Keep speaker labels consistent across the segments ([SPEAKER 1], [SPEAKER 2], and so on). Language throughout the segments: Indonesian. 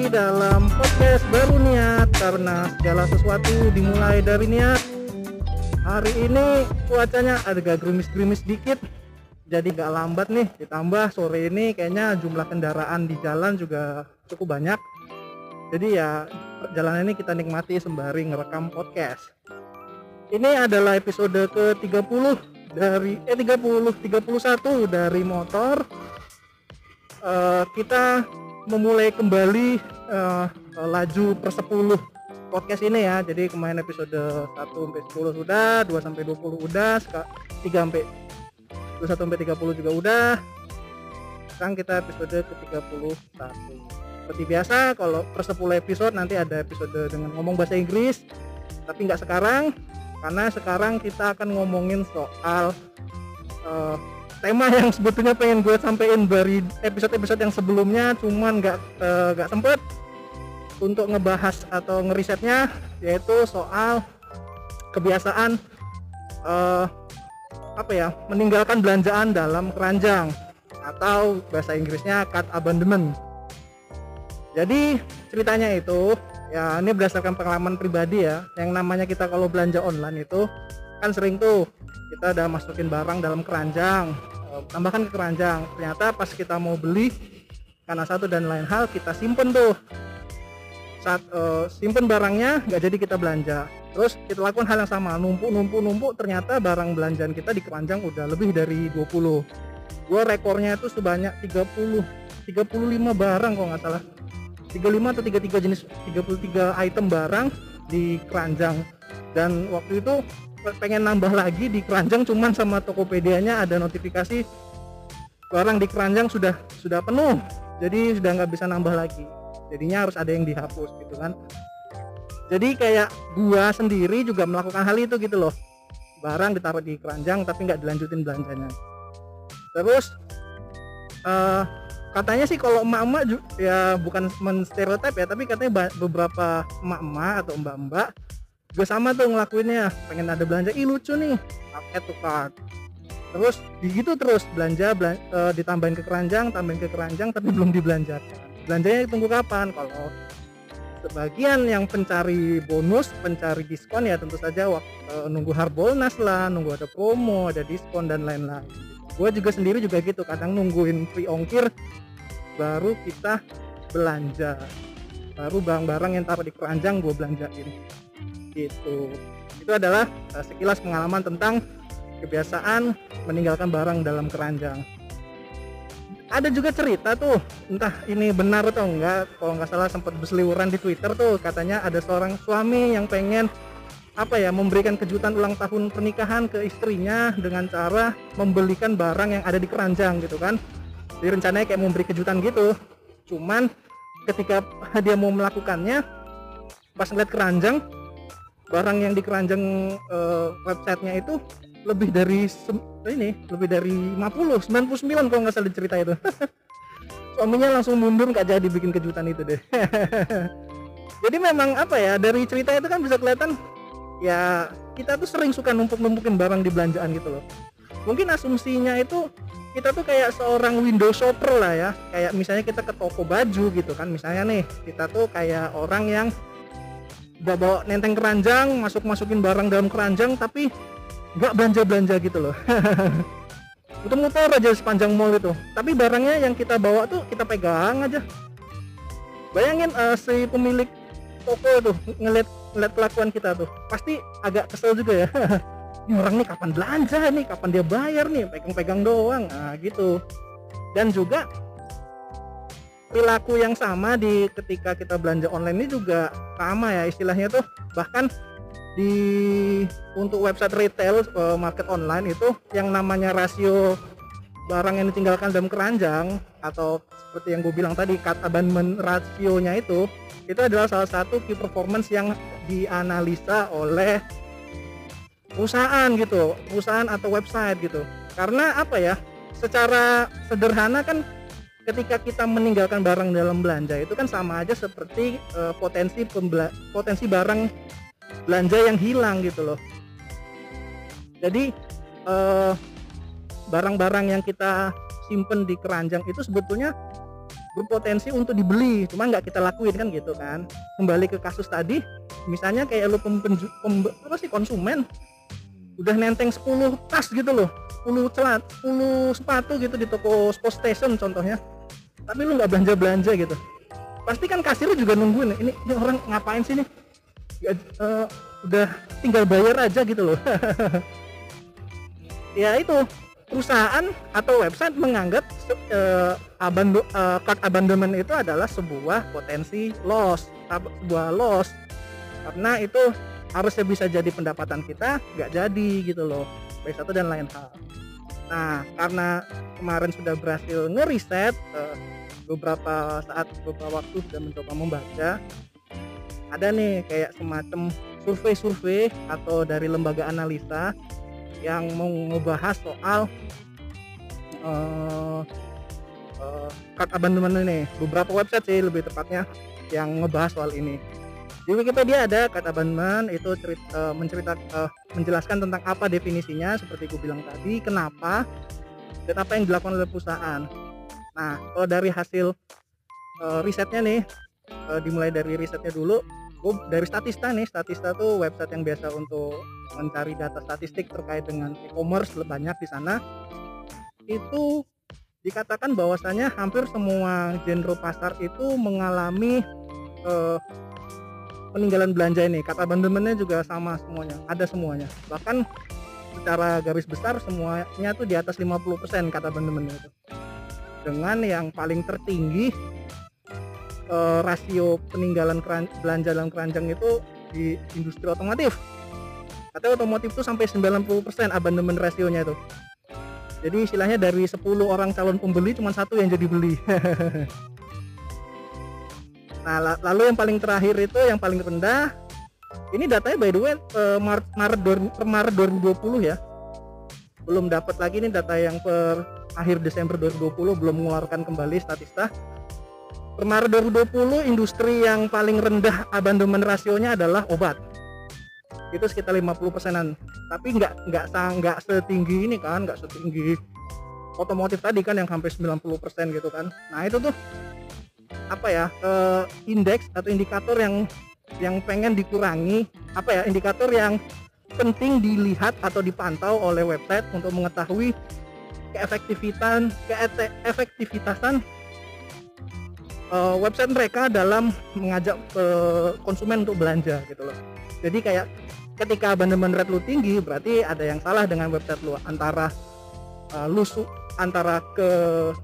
[SPEAKER 1] lagi dalam podcast baru niat karena segala sesuatu dimulai dari niat. Hari ini cuacanya agak gerimis-gerimis dikit, jadi gak lambat nih. Ditambah sore ini kayaknya jumlah kendaraan di jalan juga cukup banyak. Jadi ya perjalanan ini kita nikmati sembari ngerekam podcast. Ini adalah episode ke-30 dari eh 30 31 dari motor. Eh, kita memulai kembali eh, laju per 10 podcast ini ya. Jadi kemarin episode 1 sampai 10 sudah, 2 sampai 20 udah, 3 sampai 21 sampai 30 juga udah. Sekarang kita episode ke-31. Seperti biasa kalau per 10 episode nanti ada episode dengan ngomong bahasa Inggris. Tapi nggak sekarang karena sekarang kita akan ngomongin soal uh, tema yang sebetulnya pengen gue sampein dari episode-episode yang sebelumnya cuman nggak uh, sempet untuk ngebahas atau ngerisetnya yaitu soal kebiasaan uh, apa ya meninggalkan belanjaan dalam keranjang atau bahasa Inggrisnya cut abandonment. Jadi ceritanya itu ya ini berdasarkan pengalaman pribadi ya yang namanya kita kalau belanja online itu kan sering tuh kita udah masukin barang dalam keranjang eh, tambahkan ke keranjang. Ternyata pas kita mau beli karena satu dan lain hal kita simpen tuh. Saat uh, simpen barangnya nggak jadi kita belanja. Terus kita lakukan hal yang sama numpuk numpuk numpuk ternyata barang belanjaan kita di keranjang udah lebih dari 20 gua rekornya itu sebanyak 30 35 barang kok nggak salah. 35 atau 33 jenis 33 item barang di keranjang. Dan waktu itu pengen nambah lagi di keranjang cuman sama Tokopedia-nya ada notifikasi barang di keranjang sudah sudah penuh. Jadi sudah nggak bisa nambah lagi. Jadinya harus ada yang dihapus gitu kan. Jadi kayak gua sendiri juga melakukan hal itu gitu loh. Barang ditaruh di keranjang tapi nggak dilanjutin belanjanya. Terus uh, katanya sih kalau emak-emak ya bukan menstereotip ya tapi katanya beberapa emak-emak atau mbak-mbak juga sama tuh ngelakuinnya pengen ada belanja. Ih lucu nih paket tuh card terus begitu terus belanja, belanja e, ditambahin ke keranjang tambahin ke keranjang tapi belum dibelanjakan. Belanjanya tunggu kapan? Kalau sebagian yang pencari bonus pencari diskon ya tentu saja waktu e, nunggu harbolnas lah nunggu ada promo ada diskon dan lain-lain. Gue juga sendiri juga gitu kadang nungguin free ongkir baru kita belanja. Baru barang-barang yang taruh di keranjang gue belanjain gitu. Itu adalah uh, sekilas pengalaman tentang kebiasaan meninggalkan barang dalam keranjang. Ada juga cerita tuh entah ini benar atau enggak kalau nggak salah sempat berseliweran di Twitter tuh katanya ada seorang suami yang pengen apa ya memberikan kejutan ulang tahun pernikahan ke istrinya dengan cara membelikan barang yang ada di keranjang gitu kan. Jadi rencananya kayak memberi kejutan gitu. Cuman ketika dia mau melakukannya pas ngeliat keranjang barang yang di keranjang uh, websitenya itu lebih dari ini lebih dari 50 99 kalau nggak salah cerita itu. Suaminya langsung mundur nggak jadi bikin kejutan itu deh. Jadi memang apa ya dari cerita itu kan bisa kelihatan ya kita tuh sering suka numpuk-numpukin barang di belanjaan gitu loh. Mungkin asumsinya itu kita tuh kayak seorang window shopper lah ya. Kayak misalnya kita ke toko baju gitu kan misalnya nih kita tuh kayak orang yang udah bawa nenteng keranjang masuk masukin barang dalam keranjang tapi nggak belanja belanja gitu loh. Muter-muter aja sepanjang mall itu. Tapi barangnya yang kita bawa tuh kita pegang aja. Bayangin uh, si pemilik toko tuh ngeliat ngeliat kelakuan kita tuh pasti agak kesel juga ya. Ini orang nih kapan belanja nih? Kapan dia bayar nih? Pegang-pegang doang. Nah gitu. Dan juga perilaku yang sama di ketika kita belanja online ini juga sama ya istilahnya tuh. Bahkan di untuk website retail eh, market online itu yang namanya rasio barang yang ditinggalkan dalam keranjang atau seperti yang gue bilang tadi cut abandonment rasionya itu itu adalah salah satu key performance yang dianalisa oleh perusahaan gitu perusahaan atau website gitu. Karena apa ya? Secara sederhana kan ketika kita meninggalkan barang dalam belanja itu kan sama aja seperti uh, potensi pembela potensi barang belanja yang hilang gitu loh. Jadi barang barang-barang yang kita simpen di keranjang itu sebetulnya berpotensi untuk dibeli cuma nggak kita lakuin kan gitu kan. Kembali ke kasus tadi misalnya kayak lu pem, pem, pem, apa sih konsumen udah nenteng 10 tas gitu loh 10 celat 10 sepatu gitu di toko sport station contohnya tapi lu nggak belanja belanja gitu. Pasti kan kasir juga nungguin ini, ini orang ngapain sih nih ya, uh, udah tinggal bayar aja gitu loh. Ya itu perusahaan atau website menganggap uh, abando, uh, card abandonment itu adalah sebuah potensi loss sebuah loss. Karena itu harusnya bisa jadi pendapatan kita nggak jadi gitu loh baik satu dan lain hal. Nah karena kemarin sudah berhasil ngeriset uh, beberapa saat beberapa waktu sudah mencoba membaca. Ada nih kayak semacam survei-survei atau dari lembaga analisa yang mau ngebahas soal uh, uh, card abandonment ini. Beberapa website sih lebih tepatnya yang ngebahas soal ini. Di Wikipedia ada card abandonment itu cerita, uh, mencerita uh, menjelaskan tentang apa definisinya seperti gue bilang tadi kenapa dan apa yang dilakukan oleh perusahaan nah kalau dari hasil uh, risetnya nih uh, dimulai dari risetnya dulu gue dari Statista nih Statista tuh website yang biasa untuk mencari data statistik terkait dengan e-commerce banyak di sana itu dikatakan bahwasanya hampir semua genre pasar itu mengalami uh, peninggalan belanja ini. Kata abandonmentnya juga sama semuanya ada semuanya. Bahkan secara garis besar semuanya tuh di atas 50% kata abandonmentnya itu dengan yang paling tertinggi uh, rasio peninggalan belanja dalam keranjang itu di industri otomotif. Katanya otomotif itu sampai 90% abandonment rasionya itu. Jadi istilahnya dari 10 orang calon pembeli cuma satu yang jadi beli. Nah lalu yang paling terakhir itu yang paling rendah ini datanya by the way Maret, Maret 2020 ya belum dapat lagi nih data yang per akhir Desember 2020 belum mengeluarkan kembali statista per Maret 2020 industri yang paling rendah abandonment rasionya adalah obat. Itu sekitar 50 persenan. Tapi nggak nggak nggak setinggi ini kan nggak setinggi otomotif tadi kan yang sampai 90 persen gitu kan. Nah itu tuh apa ya uh, indeks atau indikator yang yang pengen dikurangi apa ya indikator yang penting dilihat atau dipantau oleh website untuk mengetahui keefektifitasan uh, website mereka dalam mengajak uh, konsumen untuk belanja gitu loh. Jadi kayak ketika abandonment rate lu tinggi berarti ada yang salah dengan website lu antara uh, lu antara ke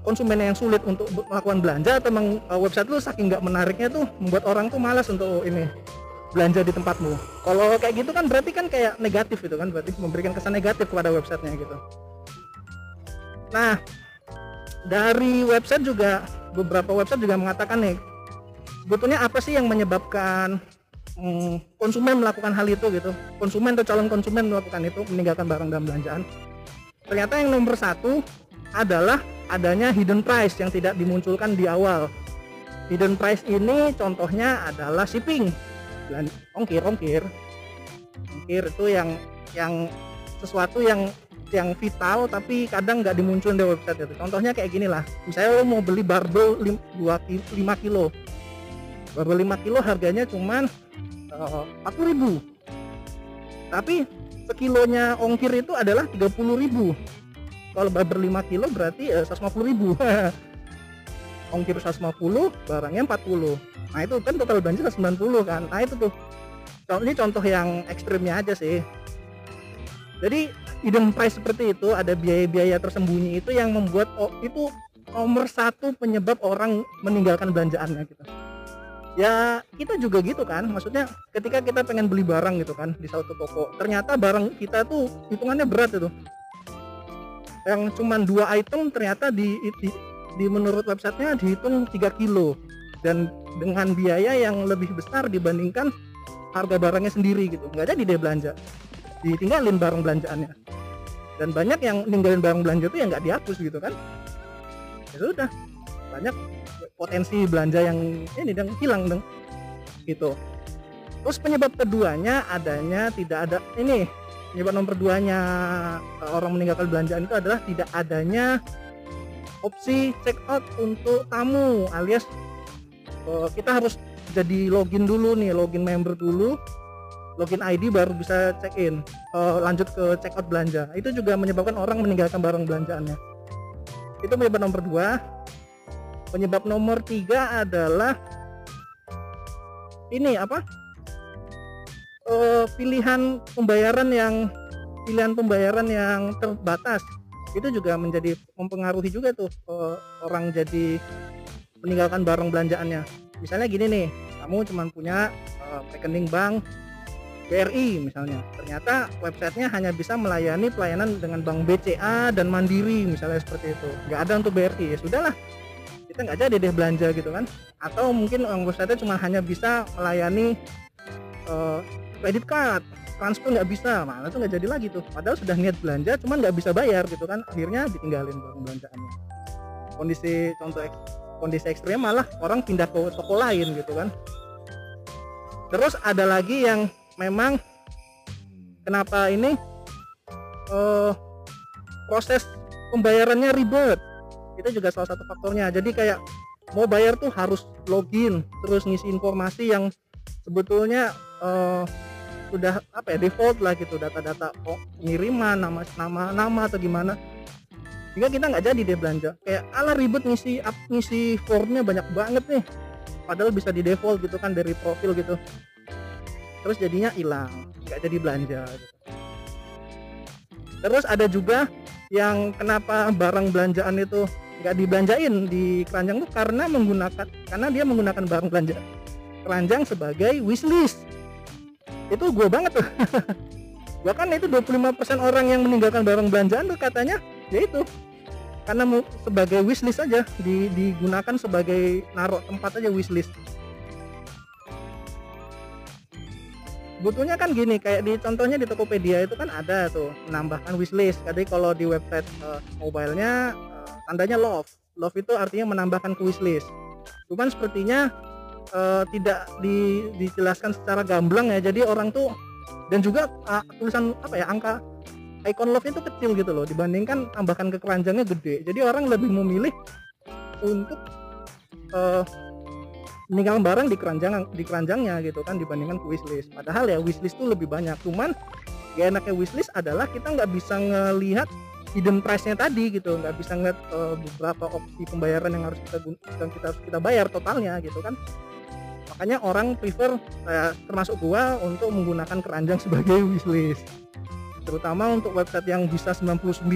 [SPEAKER 1] konsumen yang sulit untuk melakukan belanja atau memang uh, website lu saking nggak menariknya tuh membuat orang tuh malas untuk ini belanja di tempatmu. Kalau kayak gitu kan berarti kan kayak negatif itu kan berarti memberikan kesan negatif kepada websitenya gitu. Nah, dari website juga beberapa website juga mengatakan nih sebetulnya apa sih yang menyebabkan hmm, konsumen melakukan hal itu gitu konsumen atau calon konsumen melakukan itu meninggalkan barang dalam belanjaan ternyata yang nomor satu adalah adanya hidden price yang tidak dimunculkan di awal hidden price ini contohnya adalah shipping ongkir ongkir. Ongkir itu yang yang sesuatu yang yang vital tapi kadang nggak dimunculin di website itu. Contohnya kayak gini lah. Misalnya lo mau beli barbel 5 kilo. Barbel 5 kilo harganya cuman eh, empat puluh ribu. Tapi sekilonya ongkir itu adalah 30 ribu. Kalau barbel 5 kilo berarti eh, 150 ribu. Ongkir 150 barangnya 40 nah itu kan total belanja 190 kan. Nah itu tuh. Ini contoh yang ekstrimnya aja sih. Jadi hidden price seperti itu ada biaya-biaya tersembunyi itu yang membuat oh, itu nomor satu penyebab orang meninggalkan belanjaannya gitu. Ya kita juga gitu kan. Maksudnya ketika kita pengen beli barang gitu kan di satu toko ternyata barang kita tuh hitungannya berat itu. Yang cuma dua item ternyata di, di, di menurut websitenya dihitung 3 kilo dan dengan biaya yang lebih besar dibandingkan harga barangnya sendiri gitu. Nggak jadi dia belanja. Ditinggalin barang belanjaannya. Dan banyak yang ninggalin barang belanja itu yang nggak dihapus gitu kan. Ya sudah. Banyak potensi belanja yang ini dan hilang dong. Gitu. Terus penyebab keduanya adanya tidak ada ini penyebab nomor keduanya eh, orang meninggalkan belanjaan itu adalah tidak adanya opsi check out untuk tamu alias uh, kita harus jadi login dulu nih login member dulu login ID baru bisa check in uh, lanjut ke check out belanja. Itu juga menyebabkan orang meninggalkan barang belanjaannya. Itu penyebab nomor dua. Penyebab nomor tiga adalah ini apa? Uh, pilihan pembayaran yang pilihan pembayaran yang terbatas. Itu juga menjadi mempengaruhi juga tuh uh, orang jadi meninggalkan barang belanjaannya. Misalnya gini nih kamu cuma punya uh, rekening bank BRI misalnya. Ternyata websitenya hanya bisa melayani pelayanan dengan bank BCA dan Mandiri misalnya seperti itu. Nggak ada untuk BRI ya sudahlah. Kita nggak jadi deh belanja gitu kan. Atau mungkin websitenya cuma hanya bisa melayani uh, credit card. Transfer nggak bisa malah tuh nggak jadi lagi tuh. Padahal sudah niat belanja cuman nggak bisa bayar gitu kan. Akhirnya ditinggalin barang belanjaannya. Kondisi contoh kondisi ekstrim malah orang pindah ke toko lain gitu kan. Terus ada lagi yang memang kenapa ini uh, proses pembayarannya ribet. Itu juga salah satu faktornya. Jadi kayak mau bayar tuh harus login terus ngisi informasi yang sebetulnya uh, sudah apa ya default lah gitu. Data-data pengiriman nama nama nama atau gimana sehingga kita nggak jadi deh belanja. Kayak ala ribet ngisi up, ngisi formnya banyak banget nih. Padahal bisa di default gitu kan dari profil gitu. Terus jadinya hilang nggak jadi belanja gitu. terus ada juga yang kenapa barang belanjaan itu nggak dibelanjain di keranjang tuh karena menggunakan karena dia menggunakan barang belanja keranjang sebagai wishlist. Itu gue banget tuh. Bahkan itu 25% orang yang meninggalkan barang belanjaan tuh katanya ya karena sebagai wishlist aja digunakan sebagai naruh tempat aja wishlist. Butuhnya kan gini kayak di contohnya di Tokopedia itu kan ada tuh menambahkan wishlist. Jadi kalau di website uh, mobilenya uh, tandanya love. Love itu artinya menambahkan ke wishlist. Cuman sepertinya uh, tidak di, dijelaskan secara gamblang ya. Jadi orang tuh dan juga uh, tulisan apa ya angka icon love itu kecil gitu loh dibandingkan tambahkan ke keranjangnya gede. Jadi orang lebih memilih untuk uh, meninggalkan barang di keranjang di keranjangnya gitu kan dibandingkan ke wishlist. Padahal ya wishlist tuh lebih banyak. Cuman ya enaknya wishlist adalah kita nggak bisa ngelihat hidden price-nya tadi gitu. Nggak bisa ngeliat uh, beberapa opsi pembayaran yang harus kita kita harus kita bayar totalnya gitu kan. Makanya orang prefer uh, termasuk gua untuk menggunakan keranjang sebagai wishlist terutama untuk website yang bisa 99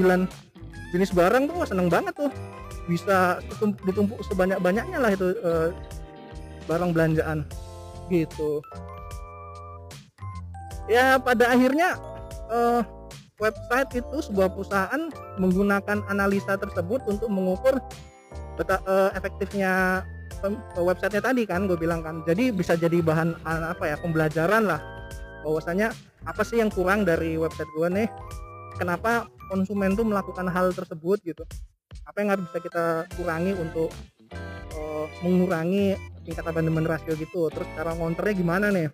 [SPEAKER 1] jenis barang tuh seneng banget tuh. Bisa ditumpuk sebanyak-banyaknya lah itu uh, barang belanjaan. Gitu. Ya pada akhirnya uh, website itu sebuah perusahaan menggunakan analisa tersebut untuk mengukur beta, uh, efektifnya websitenya tadi kan gue bilang kan. Jadi bisa jadi bahan apa ya pembelajaran lah bahwasanya apa sih yang kurang dari website gue nih? Kenapa konsumen tuh melakukan hal tersebut gitu? Apa yang harus bisa kita kurangi untuk uh, mengurangi tingkat abandonment rasio gitu? Terus cara ngonternya gimana nih?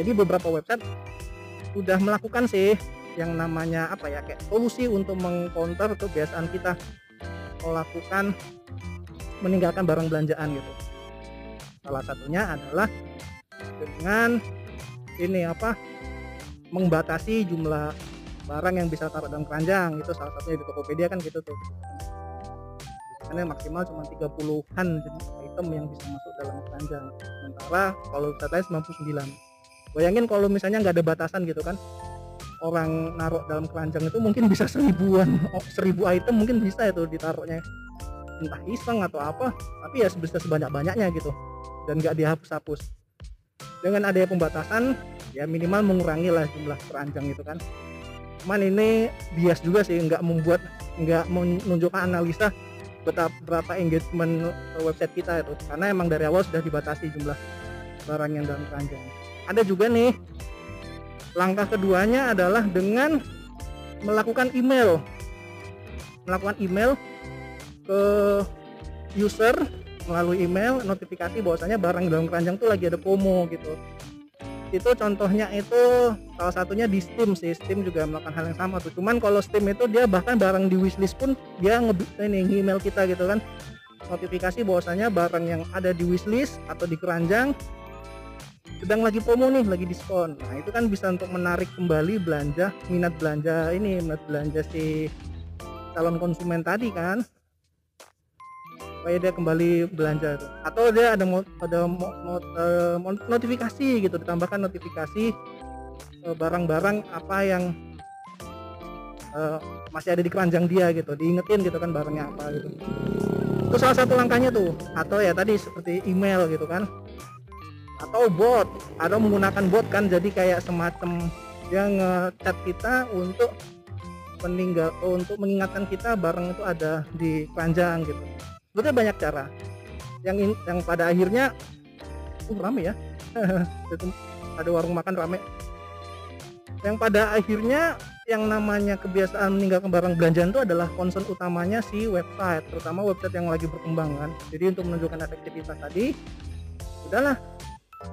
[SPEAKER 1] Jadi beberapa website sudah melakukan sih yang namanya apa ya kayak solusi untuk mengcounter kebiasaan kita melakukan meninggalkan barang belanjaan gitu. Salah satunya adalah dengan ini apa membatasi jumlah barang yang bisa taruh dalam keranjang. Itu salah satunya di Tokopedia kan gitu tuh. Karena maksimal cuma 30-an jenis item yang bisa masuk dalam keranjang. Sementara kalau saya 99 bayangin kalau misalnya nggak ada batasan gitu kan orang naruh dalam keranjang itu mungkin bisa seribuan oh, seribu item mungkin bisa itu ditaruhnya. Entah iseng atau apa tapi ya sebesar sebanyak-banyaknya gitu. Dan nggak dihapus-hapus. Dengan adanya pembatasan ya minimal mengurangi lah jumlah keranjang itu kan. Cuman ini bias juga sih nggak membuat nggak menunjukkan analisa betapa berapa engagement website kita itu. Karena emang dari awal sudah dibatasi jumlah barang yang dalam keranjang ada juga nih langkah keduanya adalah dengan melakukan email. Melakukan email ke user melalui email notifikasi bahwasanya barang dalam keranjang tuh lagi ada promo gitu itu contohnya itu salah satunya di Steam sih. Steam juga melakukan hal yang sama tuh. Cuman kalau Steam itu dia bahkan barang di wishlist pun dia nge ini email kita gitu kan. Notifikasi bahwasanya barang yang ada di wishlist atau di keranjang sedang lagi promo nih lagi diskon. Nah itu kan bisa untuk menarik kembali belanja minat belanja ini minat belanja si calon konsumen tadi kan supaya dia kembali belanja atau dia ada ada uh, notifikasi gitu ditambahkan notifikasi eh, barang-barang apa yang uh, masih ada di keranjang dia gitu diingetin gitu kan barangnya apa gitu. Itu salah satu langkahnya tuh. Atau ya tadi seperti email gitu kan. Atau bot atau menggunakan bot kan jadi kayak semacam yang ngechat kita untuk meninggal untuk mengingatkan kita barang itu ada di keranjang gitu sebetulnya banyak cara. Yang in, yang pada akhirnya uh rame ya. Ada warung makan rame. Yang pada akhirnya yang namanya kebiasaan meninggalkan barang belanjaan itu adalah concern utamanya si website terutama website yang lagi berkembang kan jadi untuk menunjukkan efektivitas tadi udahlah.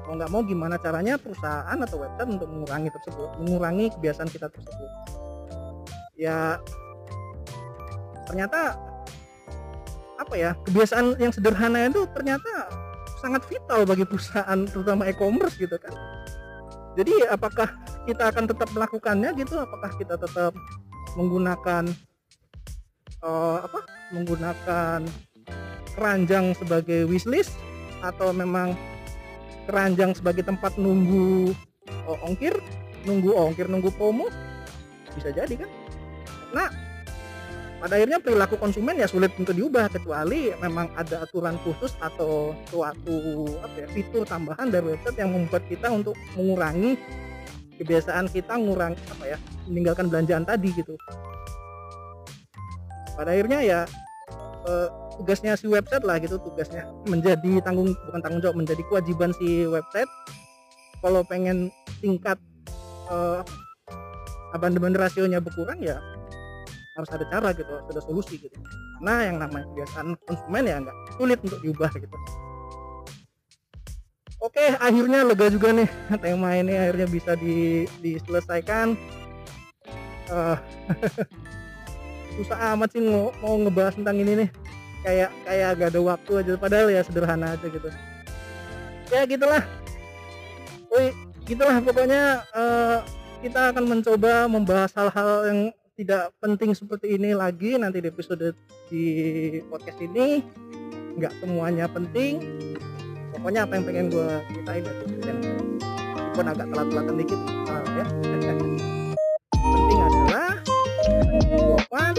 [SPEAKER 1] Mau nggak mau gimana caranya perusahaan atau website untuk mengurangi tersebut mengurangi kebiasaan kita tersebut? Ya ternyata apa ya kebiasaan yang sederhana itu ternyata sangat vital bagi perusahaan terutama e-commerce gitu kan. Jadi apakah kita akan tetap melakukannya gitu? Apakah kita tetap menggunakan uh, apa menggunakan keranjang sebagai wishlist? Atau memang keranjang sebagai tempat nunggu uh, ongkir nunggu ongkir nunggu promo? Bisa jadi kan? Nah pada akhirnya perilaku konsumen ya sulit untuk diubah kecuali memang ada aturan khusus atau suatu apa ya, fitur tambahan dari website yang membuat kita untuk mengurangi kebiasaan kita ngurang apa ya meninggalkan belanjaan tadi gitu. Pada akhirnya ya eh, tugasnya si website lah gitu tugasnya menjadi tanggung bukan tanggung jawab menjadi kewajiban si website. Kalau pengen tingkat eh, abandemen rasionya berkurang ya harus ada cara gitu harus ada solusi gitu. Karena yang namanya kebiasaan konsumen ya nggak sulit untuk diubah gitu. Oke akhirnya lega juga nih tema ini akhirnya bisa di, diselesaikan. Uh, susah amat sih mau, mau ngebahas tentang ini nih. Kayak kayak gak ada waktu aja padahal ya sederhana aja gitu. Ya gitulah. Wih, gitulah pokoknya uh, kita akan mencoba membahas hal-hal yang tidak penting seperti ini lagi nanti di episode di podcast ini nggak semuanya penting. Pokoknya apa yang pengen gue ceritain ya walaupun agak telat-telatan dikit uh, ya. Penting adalah jawaban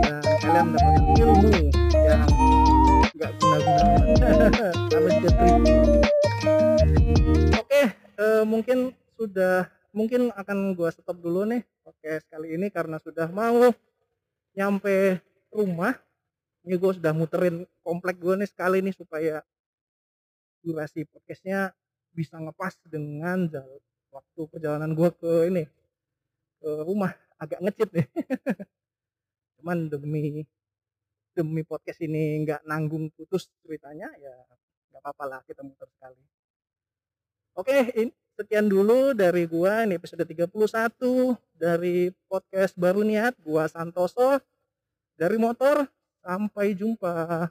[SPEAKER 1] dan kalian dapat ilmu yang nggak guna-guna. Sama juga oke uh, mungkin sudah mungkin akan gue stop dulu nih podcast kali ini karena sudah mau nyampe rumah. Ini gue sudah muterin komplek gue nih sekali nih supaya durasi podcastnya bisa ngepas dengan waktu perjalanan gue ke ini ke rumah. Agak ngecit nih. Cuman demi demi podcast ini nggak nanggung putus ceritanya ya nggak apa-apa lah kita muter sekali. Oke ini sekian dulu dari gua ini episode 31 dari podcast baru niat. Gua Santoso dari motor sampai jumpa